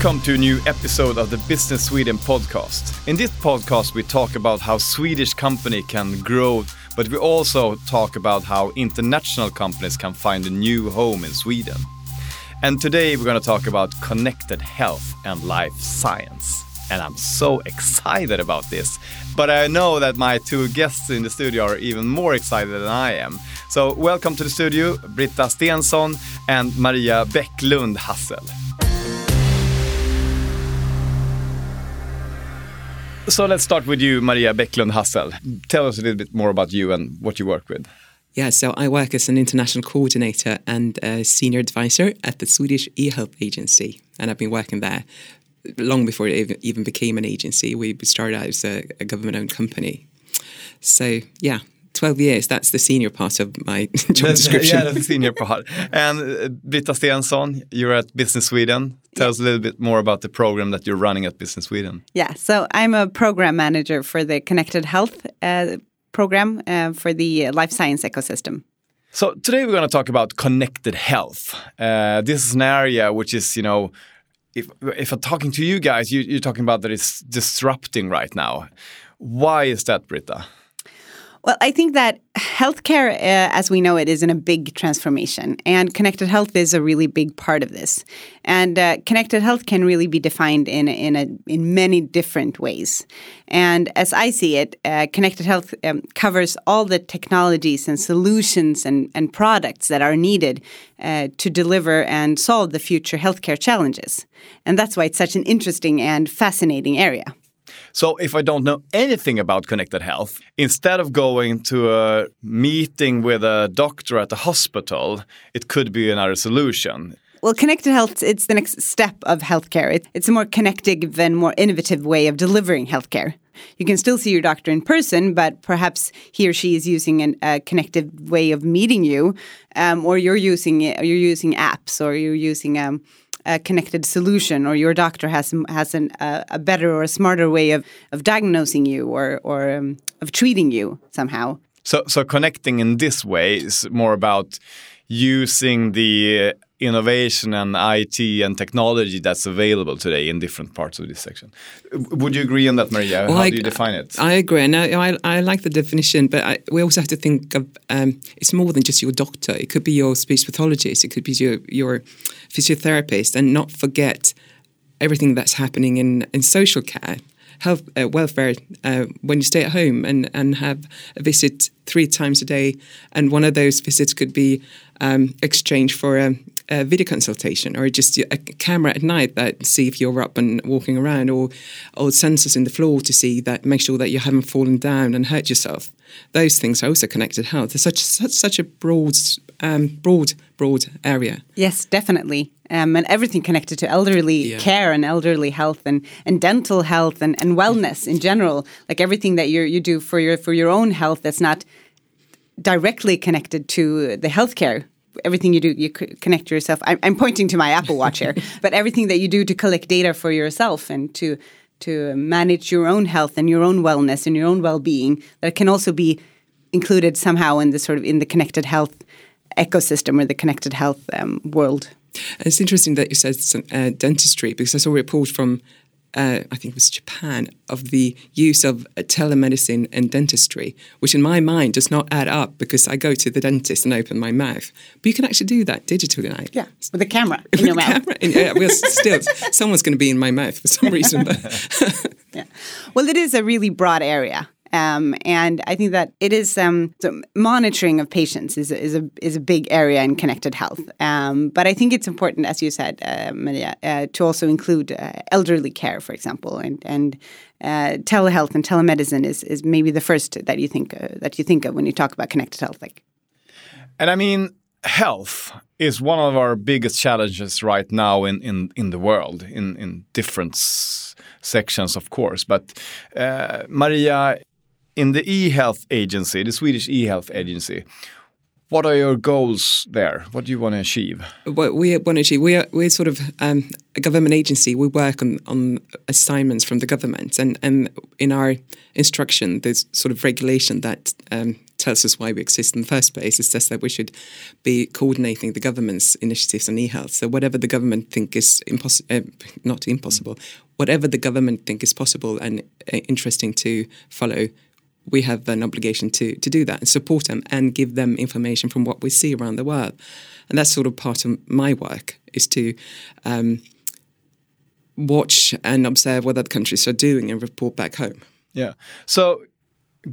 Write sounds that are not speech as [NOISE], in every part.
Welcome to a new episode of the Business Sweden podcast. In this podcast, we talk about how Swedish company can grow, but we also talk about how international companies can find a new home in Sweden. And today we're going to talk about connected health and life science. And I'm so excited about this. But I know that my two guests in the studio are even more excited than I am. So, welcome to the studio, Britta Stensson and Maria Bäcklund Hassel. So let's start with you, Maria Bäcklund Hassel. Tell us a little bit more about you and what you work with. Yeah, so I work as an international coordinator and a senior advisor at the Swedish e-health agency, and I've been working there long before it even became an agency. We started out as a, a government-owned company. So yeah, 12 years, that's the senior part of my [LAUGHS] job description. yeah, that's the senior part. And uh, Britta Stensson, you're at Business Sweden. Tell us a little bit more about the program that you're running at Business Sweden. Yeah, so I'm a program manager for the Connected Health uh, program uh, for the life science ecosystem. So today we're going to talk about connected health. Uh, this is an area which is, you know, if if I'm talking to you guys, you, you're talking about that it's disrupting right now. Why is that, Britta? Well, I think that healthcare, uh, as we know it, is in a big transformation, and connected health is a really big part of this. And uh, connected health can really be defined in in a, in many different ways. And as I see it, uh, connected health um, covers all the technologies and solutions and, and products that are needed uh, to deliver and solve the future healthcare challenges. And that's why it's such an interesting and fascinating area. So if I don't know anything about connected health, instead of going to a meeting with a doctor at the hospital, it could be another solution. Well, connected health, it's the next step of healthcare. it's a more connected and more innovative way of delivering healthcare. You can still see your doctor in person, but perhaps he or she is using an, a connected way of meeting you, um, or you're using you're using apps, or you're using um, a connected solution or your doctor has has an, uh, a better or a smarter way of of diagnosing you or or um, of treating you somehow. So so connecting in this way is more about using the innovation and IT and technology that's available today in different parts of this section. Would you agree on that, Maria? Well, How I, do you define it? I agree. And I, I, like the definition, but I, we also have to think of um, it's more than just your doctor. It could be your speech pathologist. It could be your, your physiotherapist, and not forget everything that's happening in, in social care health uh, welfare uh, when you stay at home and, and have a visit three times a day. And one of those visits could be um, exchange for a, a, video consultation or just a camera at night that see if you're up and walking around or, or sensors in the floor to see that make sure that you haven't fallen down and hurt yourself. Those things are also connected health. It's such, such, such a broad, um, broad, broad area. Yes, definitely um, and everything connected to elderly yeah. care and elderly health and, and dental health and, and wellness in general. Like everything that you you do for your for your own health that's not directly connected to the healthcare. Everything you do, you connect yourself. I'm, I'm pointing to my Apple Watch here, [LAUGHS] but everything that you do to collect data for yourself and to to manage your own health and your own wellness and your own well-being that can also be included somehow in the sort of in the connected health ecosystem or the connected health um, world. It's interesting that you said uh, dentistry because I saw a report from uh, I think it was Japan, of the use of uh, telemedicine and dentistry, which in my mind does not add up because I go to the dentist and open my mouth. But you can actually do that digitally now. Yeah, with a camera in your mouth. Camera in, yeah, well, still, someone's going to be in my mouth for some reason. [LAUGHS] yeah. Well, it is a really broad area. Um, and I think that it is um, so monitoring of patients is, is a is a big area in connected health. Um, but I think it's important, as you said, uh, Maria, uh, to also include uh, elderly care, for example, and and uh, telehealth and telemedicine is is maybe the first that you think uh, that you think of when you talk about connected health. Like, and I mean, health is one of our biggest challenges right now in in in the world in in different sections, of course. But uh, Maria, in the e-health agency, the Swedish e-health agency, what are your goals there? What do you want to achieve? What we want to achieve, we are we're sort of um, a government agency. We work on, on assignments from the government, and, and in our instruction, there's sort of regulation that um, tells us why we exist in the first place. It says that we should be coordinating the government's initiatives on e-health. So whatever the government think is impossible, uh, not impossible, whatever the government think is possible and uh, interesting to follow, we have an obligation to to do that and support them and give them information from what we see around the world. And that's sort of part of my work is to um, watch and observe what other countries are doing and report back home. Yeah. So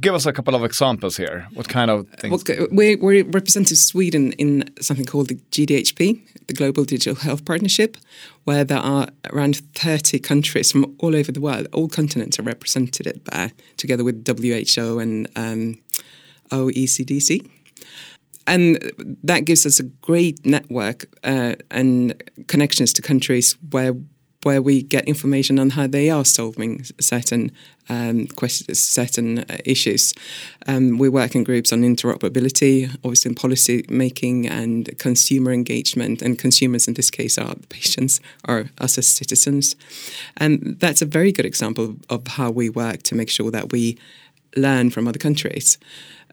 give us a couple of examples here. What kind of things? Well, we, we represented Sweden in something called the GDHP, the Global Digital Health Partnership, where there are around 30 countries from all over the world, all continents are represented there, together with WHO and um, OECDC. And that gives us a great network uh, and connections to countries where where we get information on how they are solving certain um, questions, certain uh, issues. Um, we work in groups on interoperability, obviously in policy making and consumer engagement. And consumers in this case are patients, or us as citizens. And that's a very good example of how we work to make sure that we learn from other countries.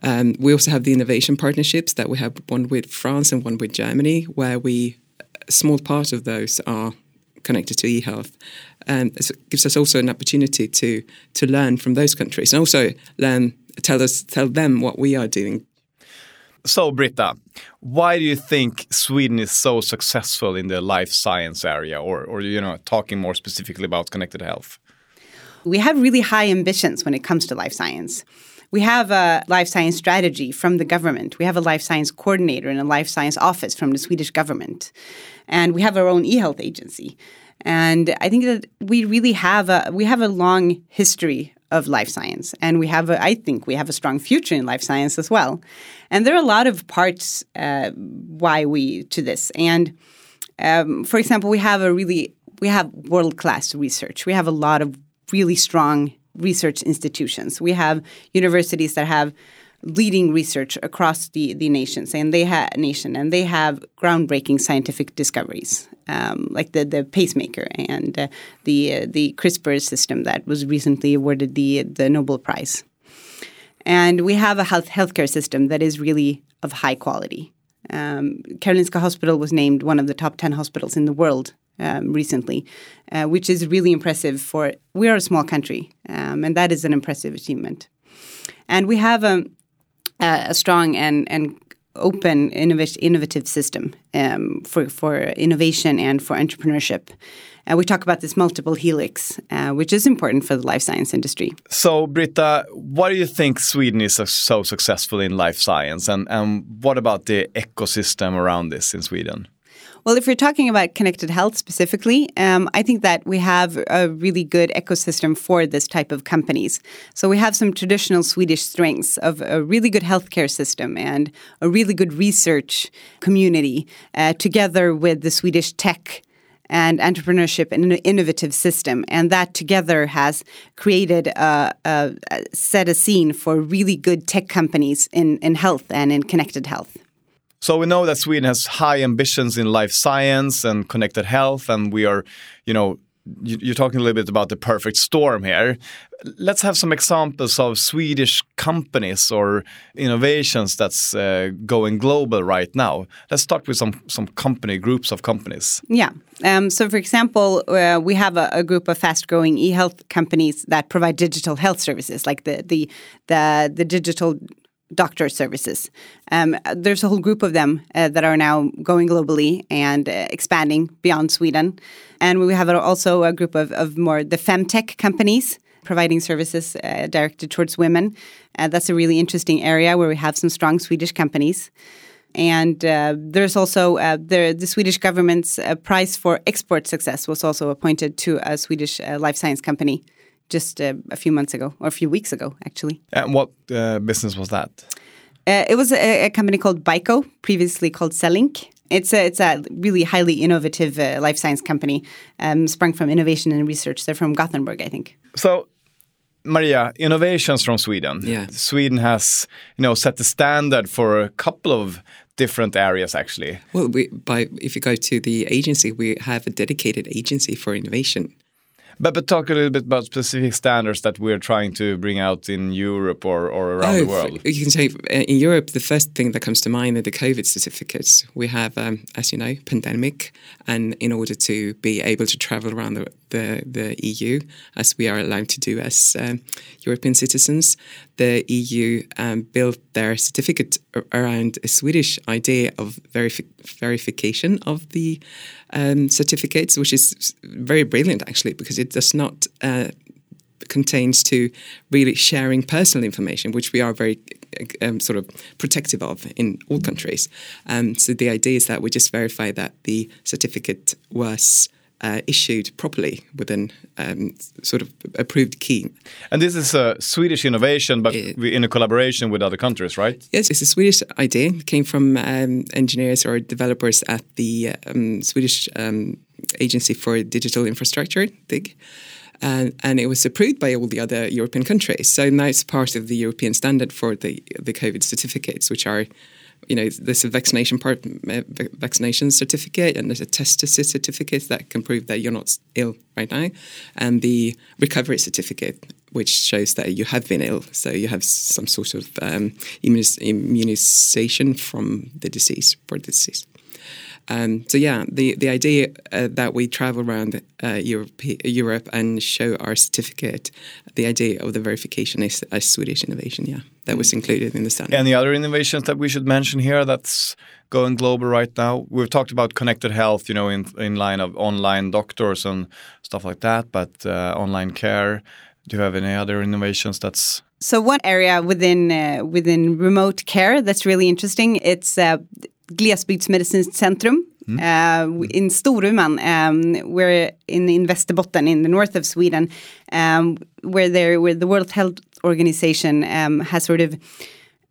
Um, we also have the innovation partnerships that we have one with France and one with Germany, where we a small part of those are connected to e-health. Um, it gives us also an opportunity to to learn from those countries and also learn tell us tell them what we are doing. So Britta, why do you think Sweden is so successful in the life science area, or or you know talking more specifically about connected health? We have really high ambitions when it comes to life science. We have a life science strategy from the government. We have a life science coordinator and a life science office from the Swedish government and we have our own e-health agency. And I think that we really have a we have a long history of life science, and we have a, I think we have a strong future in life science as well. And there are a lot of parts uh, why we to this. And um, for example, we have a really we have world class research. We have a lot of really strong research institutions. We have universities that have leading research across the, the nations and they have nation and they have groundbreaking scientific discoveries um, like the, the pacemaker and uh, the uh, the CRISPR system that was recently awarded the the Nobel Prize. And we have a health healthcare system that is really of high quality. Um, Karolinska Hospital was named one of the top 10 hospitals in the world um, recently, uh, which is really impressive for we are a small country, um, and that is an impressive achievement. And we have a, a strong and and open innovative system um, for for innovation and for entrepreneurship. Uh, we talk about this multiple helix, uh, which is important for the life science industry. So, Britta, why do you think Sweden is so successful in life science, and and what about the ecosystem around this in Sweden? Well, if you're talking about connected health specifically, um, I think that we have a really good ecosystem for this type of companies. So we have some traditional Swedish strengths of a really good healthcare system and a really good research community, uh, together with the Swedish tech and entrepreneurship and an innovative system. And that together has created a, a, a, set a scene for really good tech companies in, in health and in connected health. So we know that Sweden has high ambitions in life science and connected health, and we are, you know, you're talking a little bit about the perfect storm here. Let's have some examples of Swedish companies or innovations that's uh, going global right now. Let's start with some some company groups of companies. Yeah. Um, so, for example, uh, we have a, a group of fast-growing e-health companies that provide digital health services, like the the the, the digital doctor services. Um, there's a whole group of them uh, that are now going globally and uh, expanding beyond Sweden. And we have also a group of, of more the femtech companies providing services uh, directed towards women. Uh, that's a really interesting area where we have some strong Swedish companies. And uh, there's also uh, the, the, Swedish government's prize for export success was also appointed to a Swedish life science company just uh, a few months ago, or a few weeks ago, actually. And what uh, business was that? Uh, it was a, a, company called Bico, previously called Cellink. It's a, it's a really highly innovative uh, life science company, um, sprung from innovation and research. They're from Gothenburg, I think. So, Maria, innovations from Sweden. Yeah. Sweden has, you know, set the standard for a couple of different areas actually. Well, we, by if you go to the agency, we have a dedicated agency for innovation. But but talk a little bit about specific standards that we're trying to bring out in Europe or, or around oh, the world. You can say uh, in Europe, the first thing that comes to mind are the COVID certificates. We have, um, as you know, pandemic, and in order to be able to travel around the the, the EU, as we are allowed to do as um, European citizens, the EU um, built their certificate around a Swedish idea of verifi verification of the um, certificates, which is very brilliant actually, because it does not uh, contains to really sharing personal information, which we are very um, sort of protective of in all countries. Um, so the idea is that we just verify that the certificate was uh, issued properly within um, sort of approved key. And this is a Swedish innovation, but it, in a collaboration with other countries, right? Yes, it's a Swedish idea. It came from um, engineers or developers at the um, Swedish um, Agency for Digital Infrastructure, DIGG. And, and, it was approved by all the other European countries. So now it's part of the European standard for the the COVID certificates, which are you know, there's a vaccination part, uh, vaccination certificate, and there's a test certificate that can prove that you're not ill right now, and the recovery certificate, which shows that you have been ill, so you have some sort of um, immunization from the disease for the disease. Um, so yeah, the the idea uh, that we travel around uh, Europe, Europe and show our certificate, the idea of the verification is a Swedish innovation. Yeah, that was included in the standard. Any other innovations that we should mention here that's going global right now? We've talked about connected health, you know, in in line of online doctors and stuff like that, but uh, online care. Do you have any other innovations that's so one area within uh, within remote care that's really interesting. It's uh, Glesbygdsmedicinskt Centrum mm. uh, in Storuman, um, we're in, in Västerbotten, in the north of Sweden, um, where there, where the World Health Organization um, has sort of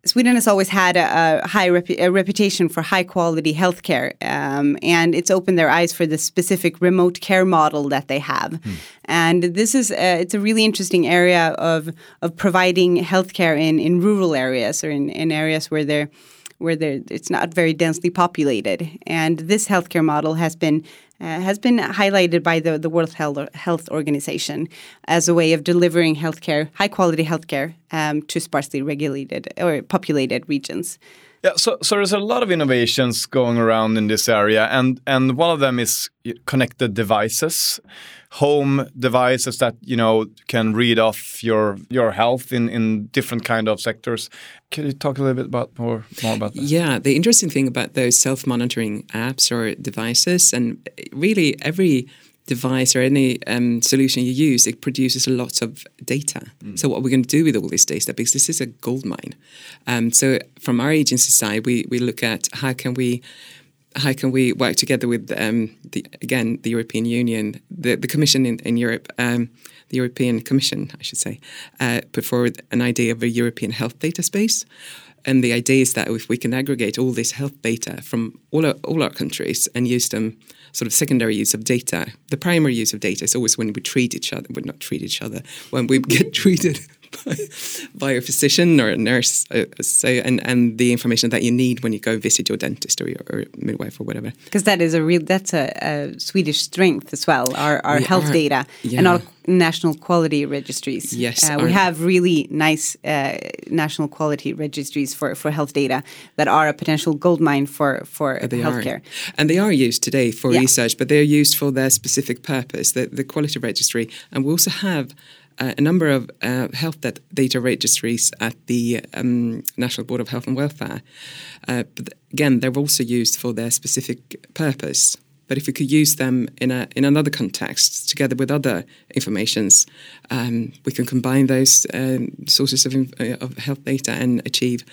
Sweden has always had a, a high a reputation for high quality healthcare, um, and it's opened their eyes for the specific remote care model that they have. Mm. And this is a, it's a really interesting area of of providing healthcare in in rural areas or in, in areas where there where it's not very densely populated. And this healthcare model has been uh, has been highlighted by the, the World Health Organization as a way of delivering healthcare, high quality healthcare, um, to sparsely regulated or populated regions. Yeah, so so there's a lot of innovations going around in this area, and and one of them is connected devices, home devices that you know can read off your your health in in different kind of sectors. Can you talk a little bit about more more about that? Yeah, the interesting thing about those self monitoring apps or devices, and really every device or any um, solution you use, it produces a lot of data. Mm. So what are we're going to do with all this data, because this is a gold mine. Um, so from our agency side, we we look at how can we how can we work together with um, the again the European Union, the the Commission in, in Europe. Um, the European Commission, I should say, uh, put forward an idea of a European health data space, and the idea is that if we can aggregate all this health data from all our, all our countries and use them sort of secondary use of data. The primary use of data is always when we treat each other, we're not treat each other, when we [LAUGHS] get treated [LAUGHS] by, a physician or a nurse. Uh, so, and, and the information that you need when you go visit your dentist or your or midwife or whatever. Because that is a real, that's a, a Swedish strength as well, our, our health are, data yeah. and our national quality registries. Yes, uh, we have really nice uh, national quality registries for, for health data that are a potential gold mine for for healthcare. Are. And they are used today for yeah. research, but they're used for their specific purpose, the, the quality registry. And we also have a number of uh, health data registries at the um, National Board of Health and Welfare. Uh, but again, they're also used for their specific purpose. But if we could use them in a in another context, together with other informations, um, we can combine those um, sources of, uh, of health data and achieve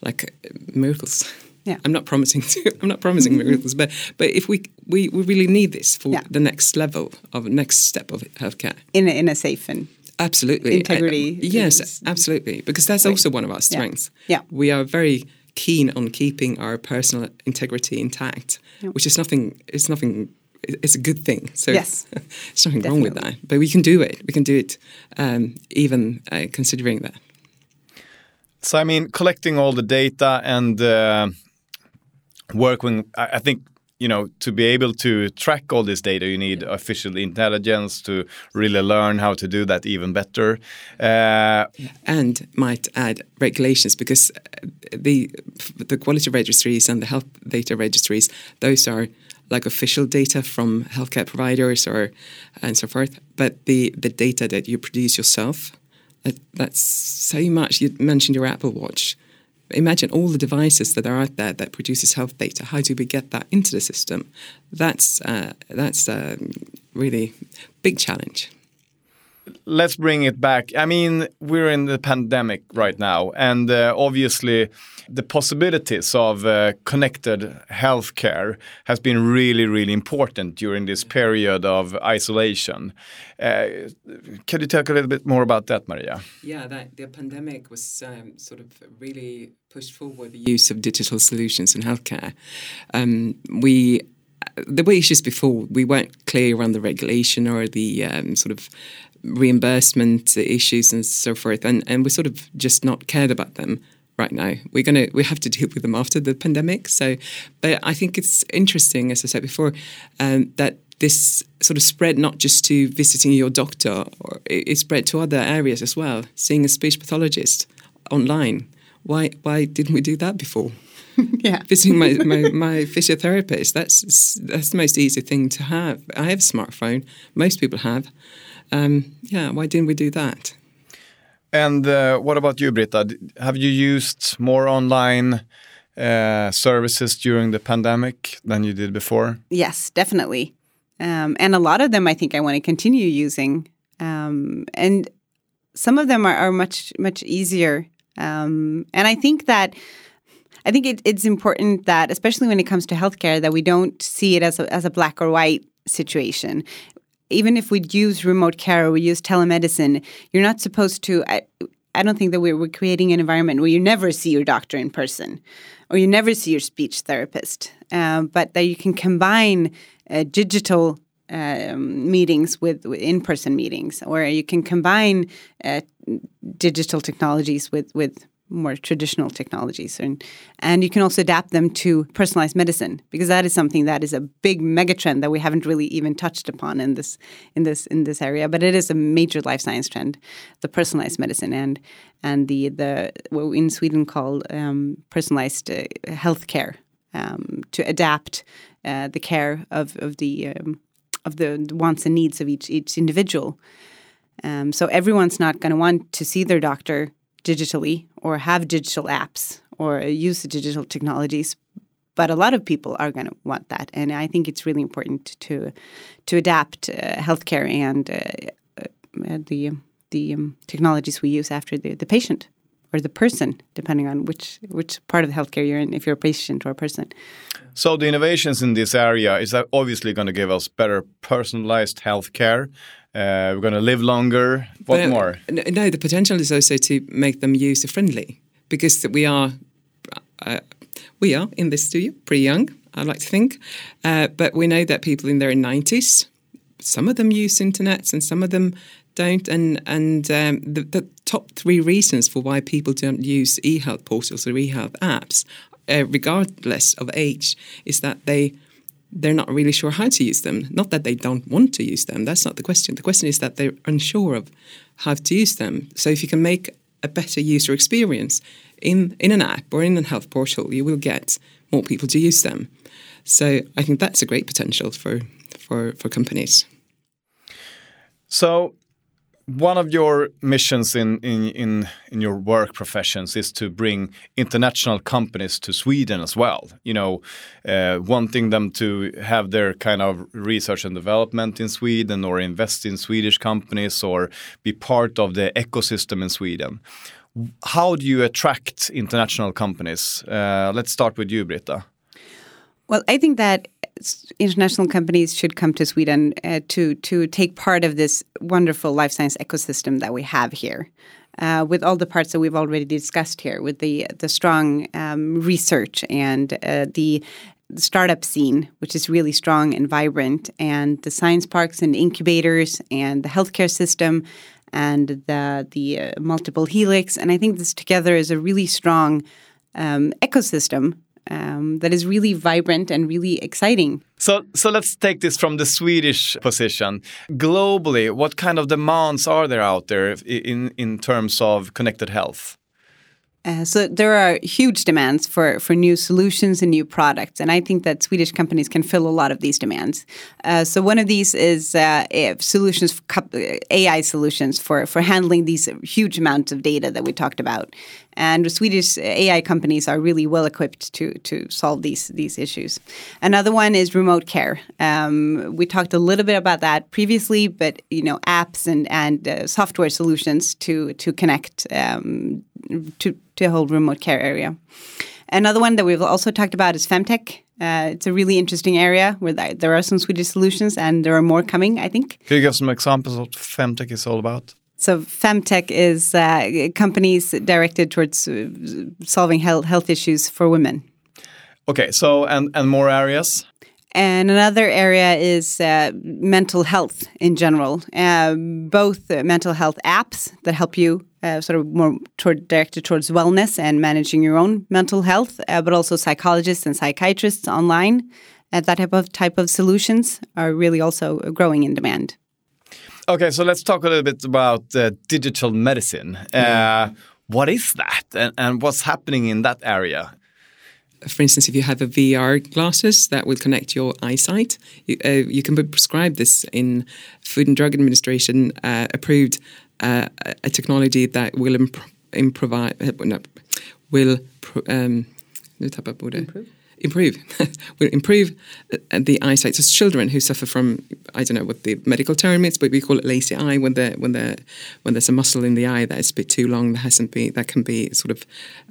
like miracles. Yeah. I'm not promising to, [LAUGHS] I'm not promising miracles, but but if we, we, we really need this for yeah. the next level of next step of healthcare in a, in a safe and absolutely integrity. Uh, yes, absolutely, because that's also one of our strengths. Yeah. yeah. we are very keen on keeping our personal integrity intact, yeah. which is nothing. It's nothing. It's a good thing. So yes, [LAUGHS] there's nothing Definitely. wrong with that. But we can do it. We can do it, um, even uh, considering that. So I mean, collecting all the data and uh, working. I think you know, to be able to track all this data, you need artificial intelligence to really learn how to do that even better. Uh, and might add regulations because the the quality registries and the health data registries, those are like official data from healthcare providers or and so forth. But the the data that you produce yourself, that, that's so much. You mentioned your Apple Watch imagine all the devices that are out there that produces health data. How do we get that into the system? That's uh, that's a really big challenge. Let's bring it back. I mean, we're in the pandemic right now, and uh, obviously the possibilities of uh, connected healthcare has been really, really important during this period of isolation. Uh, can you talk a little bit more about that, Maria? Yeah, that, the pandemic was um, sort of really pushed forward the use of digital solutions in healthcare. Um, we there were issues before. We weren't clear around the regulation or the um, sort of reimbursement issues and so forth, and, and we sort of just not cared about them right now. We're gonna we have to deal with them after the pandemic. So, but I think it's interesting, as I said before, um, that this sort of spread not just to visiting your doctor, or it, it spread to other areas as well. Seeing a speech pathologist online. Why why didn't we do that before? [LAUGHS] yeah. Visiting my, [LAUGHS] my, my physiotherapist, that's that's the most easy thing to have. I have a smartphone. Most people have. Um, yeah, why didn't we do that? And uh, what about you, Britta? Have you used more online uh, services during the pandemic than you did before? Yes, definitely. Um, and a lot of them I think I want to continue using. Um, and some of them are, are much, much easier. Um, and I think that. I think it, it's important that, especially when it comes to healthcare, that we don't see it as a, as a black or white situation even if we use remote care or we use telemedicine, you're not supposed to. I, I don't think that we're, we're creating an environment where you never see your doctor in person or you never see your speech therapist, um, but that you can combine uh, digital um, meetings with, with, in-person meetings, or you can combine uh, digital technologies with with more traditional technologies. And and you can also adapt them to personalized medicine because that is something that is a big megatrend that we haven't really even touched upon in this in this in this area but it is a major life science trend the personalized medicine and and the the what we in Sweden call um, personalized uh, healthcare um, to adapt uh, the care of of the um, of the wants and needs of each each individual. Um, so everyone's not going to want to see their doctor digitally or have digital apps or use the digital technologies but a lot of people are going to want that. And i think it's really important to to adapt uh, healthcare and uh, uh, the the um, technologies we use after the, the patient or the person depending on which which part of the healthcare you're in if you're a patient or a person so the innovations in this area is obviously going to give us better personalized healthcare uh, we're going to live longer. What but, more? No, the potential is also to make them user friendly because we are uh, we are in this studio pretty young. I like to think, uh, but we know that people in their nineties, some of them use internets and some of them don't. And and um, the, the, top three reasons for why people don't use e-health portals or e-health apps, uh, regardless of age, is that they they're not really sure how to use them. Not that they don't want to use them. That's not the question. The question is that they're unsure of how to use them. So if you can make a better user experience in in an app or in a health portal, you will get more people to use them. So I think that's a great potential for for for companies. So one of your missions in, in, in, in your work professions is to bring international companies to Sweden as well. You know, uh, wanting them to have their kind of research and development in Sweden or invest in Swedish companies or be part of the ecosystem in Sweden. How do you attract international companies? Uh, let's start with you, Britta. Well, I think that international companies should come to Sweden uh, to to take part of this wonderful life science ecosystem that we have here. Uh, with all the parts that we've already discussed here, with the the strong um, research and uh, the startup scene, which is really strong and vibrant, and the science parks and incubators, and the healthcare system, and the the uh, multiple helix, and I think this together is a really strong um, ecosystem um, that is really vibrant and really exciting. So, so let's take this from the Swedish position. Globally, what kind of demands are there out there in in terms of connected health? Uh, so there are huge demands for, for new solutions and new products, and I think that Swedish companies can fill a lot of these demands. Uh, so one of these is uh, solutions, AI solutions for for handling these huge amounts of data that we talked about. And Swedish AI companies are really well equipped to to solve these these issues. Another one is remote care. Um, we talked a little bit about that previously, but you know apps and and uh, software solutions to to connect um, to to a whole remote care area. Another one that we've also talked about is femtech. Uh, it's a really interesting area where there are some Swedish solutions and there are more coming, I think. Can you give some examples of what femtech is all about? So femtech is uh, companies directed towards uh, solving health, health issues for women. Okay, so and and more areas. And another area is uh, mental health in general. Uh, both uh, mental health apps that help you uh, sort of more toward, directed towards wellness and managing your own mental health, but also psychologists and psychiatrists online. that type of type of solutions are really also growing in demand. Okay, so let's talk a little bit about uh, digital medicine. Uh, what is that, and, and, what's happening in that area? For instance, if you have a VR glasses that will connect your eyesight, you, uh, you can prescribe this in Food and Drug Administration uh, approved uh, a technology that will imp- improvise uh, will um, improve improve [LAUGHS] will improve uh, the eyesight. So children who suffer from I don't know what the medical term is, but we call it lazy eye when the when the when there's a muscle in the eye that is a bit too long that hasn't been that can be sort of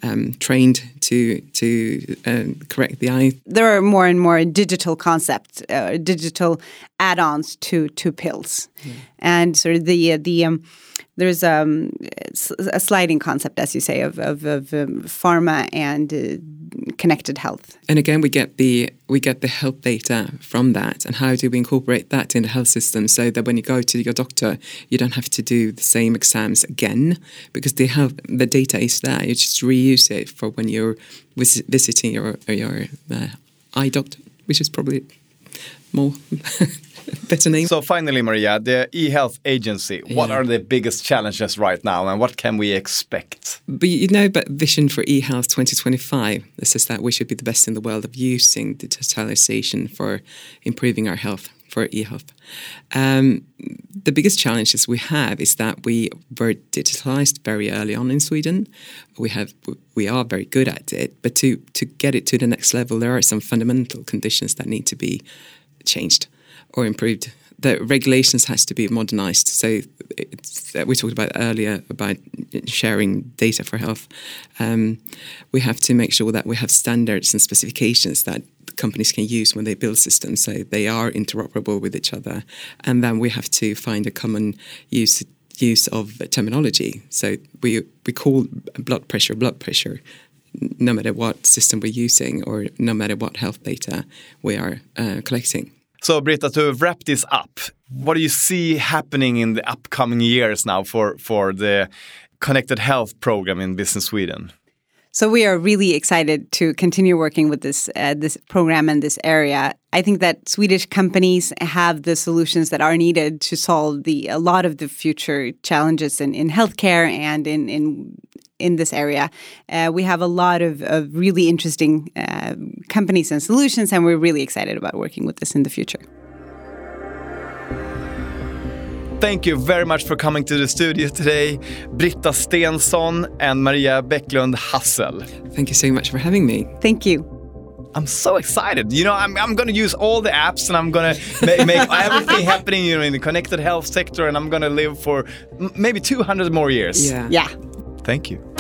um, trained to to uh, correct the eye. There are more and more digital concepts, uh, digital add-ons to to pills, mm. And sort of the uh, the um, there's um, a sliding concept, as you say, of, of, of um, pharma and uh, connected health. And again, we get the we get the health data from that, and how do we incorporate that in the health system so that when you go to your doctor, you don't have to do the same exams again because the health the data is there. You just reuse it for when you're vis visiting your your uh, eye doctor, which is probably more [LAUGHS] [LAUGHS] better name. So finally, Maria, the e-health agency. What yeah. are the biggest challenges right now, and what can we expect? But you know, but vision for e-health 2025. This is that we should be the best in the world of using digitalization for improving our health for e-health. Um, the biggest challenges we have is that we were digitalized very early on in Sweden. We have we are very good at it, but to to get it to the next level, there are some fundamental conditions that need to be changed or improved. The regulations has to be modernized. So we talked about earlier about sharing data for health. Um, we have to make sure that we have standards and specifications that companies can use when they build systems, so they are interoperable with each other. And then we have to find a common use use of terminology. So we we call blood pressure blood pressure no matter what system we're using or no matter what health data we are uh, collecting. So, Britta, to wrap this up, what do you see happening in the upcoming years now for, for the connected health program in Business Sweden? So we are really excited to continue working with this uh, this program in this area. I think that Swedish companies have the solutions that are needed to solve the a lot of the future challenges in, in healthcare and in, in in this area. Uh, we have a lot of, of really interesting uh, companies and solutions, and we're really excited about working with this in the future. Thank you very much for coming to the studio today, Britta Stensson and Maria Bäcklund Hassel. Thank you so much for having me. Thank you. I'm so excited. You know, I'm, I'm going to use all the apps and I'm going to make, make [LAUGHS] everything happening you know, in the connected health sector and I'm going to live for maybe 200 more years. Yeah. Yeah. Thank you.